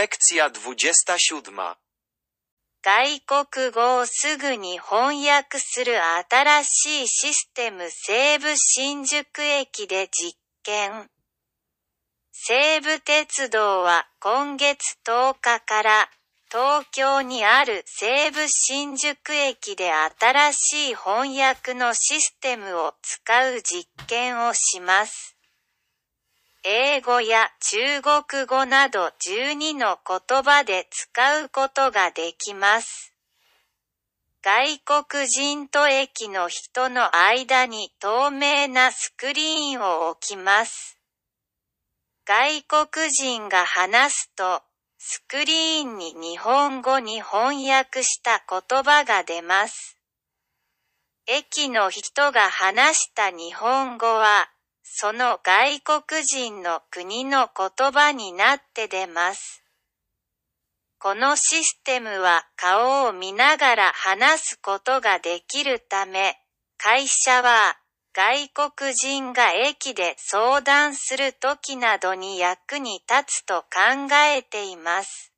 Lekcja 27. 外国語をすぐに翻訳する新しいシステム西武新宿駅で実験。西武鉄道は今月10日から東京にある西武新宿駅で新しい翻訳のシステムを使う実験をします。英語や中国語など12の言葉で使うことができます。外国人と駅の人の間に透明なスクリーンを置きます。外国人が話すと、スクリーンに日本語に翻訳した言葉が出ます。駅の人が話した日本語は、その外国人の国の言葉になって出ます。このシステムは顔を見ながら話すことができるため、会社は外国人が駅で相談するときなどに役に立つと考えています。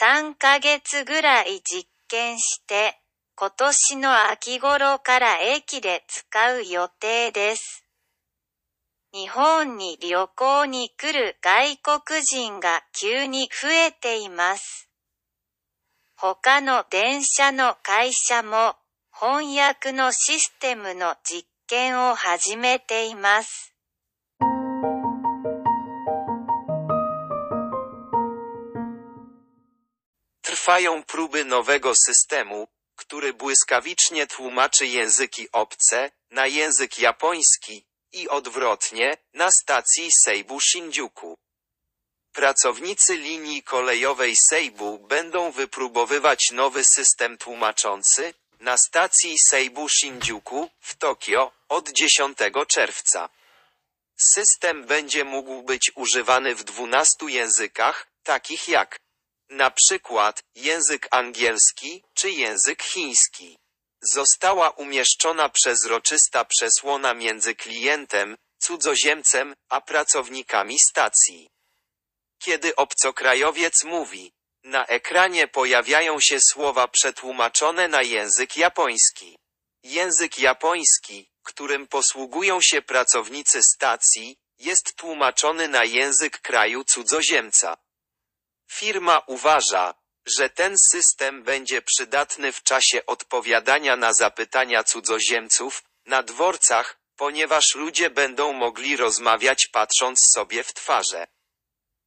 3ヶ月ぐらい実験して、今年の秋頃から駅で使う予定です。日本に旅行に来る外国人が急に増えています。他の電車の会社も翻訳のシステムの実験を始めています。Trwają próby nowego systemu, który błyskawicznie tłumaczy języki obce na język japoński i odwrotnie na stacji Seibu Shinjuku. Pracownicy linii kolejowej Seibu będą wypróbowywać nowy system tłumaczący na stacji Seibu Shinjuku w Tokio od 10 czerwca. System będzie mógł być używany w 12 językach, takich jak na przykład język angielski czy język chiński. Została umieszczona przezroczysta przesłona między klientem, cudzoziemcem, a pracownikami stacji. Kiedy obcokrajowiec mówi, na ekranie pojawiają się słowa przetłumaczone na język japoński. Język japoński, którym posługują się pracownicy stacji, jest tłumaczony na język kraju cudzoziemca. Firma uważa, że ten system będzie przydatny w czasie odpowiadania na zapytania cudzoziemców na dworcach, ponieważ ludzie będą mogli rozmawiać patrząc sobie w twarze.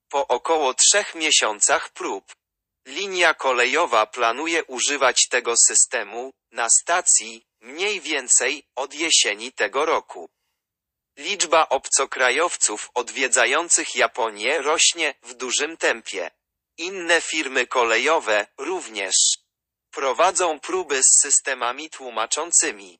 Po około trzech miesiącach prób, linia kolejowa planuje używać tego systemu na stacji mniej więcej od jesieni tego roku. Liczba obcokrajowców odwiedzających Japonię rośnie w dużym tempie. Inne firmy kolejowe również prowadzą próby z systemami tłumaczącymi.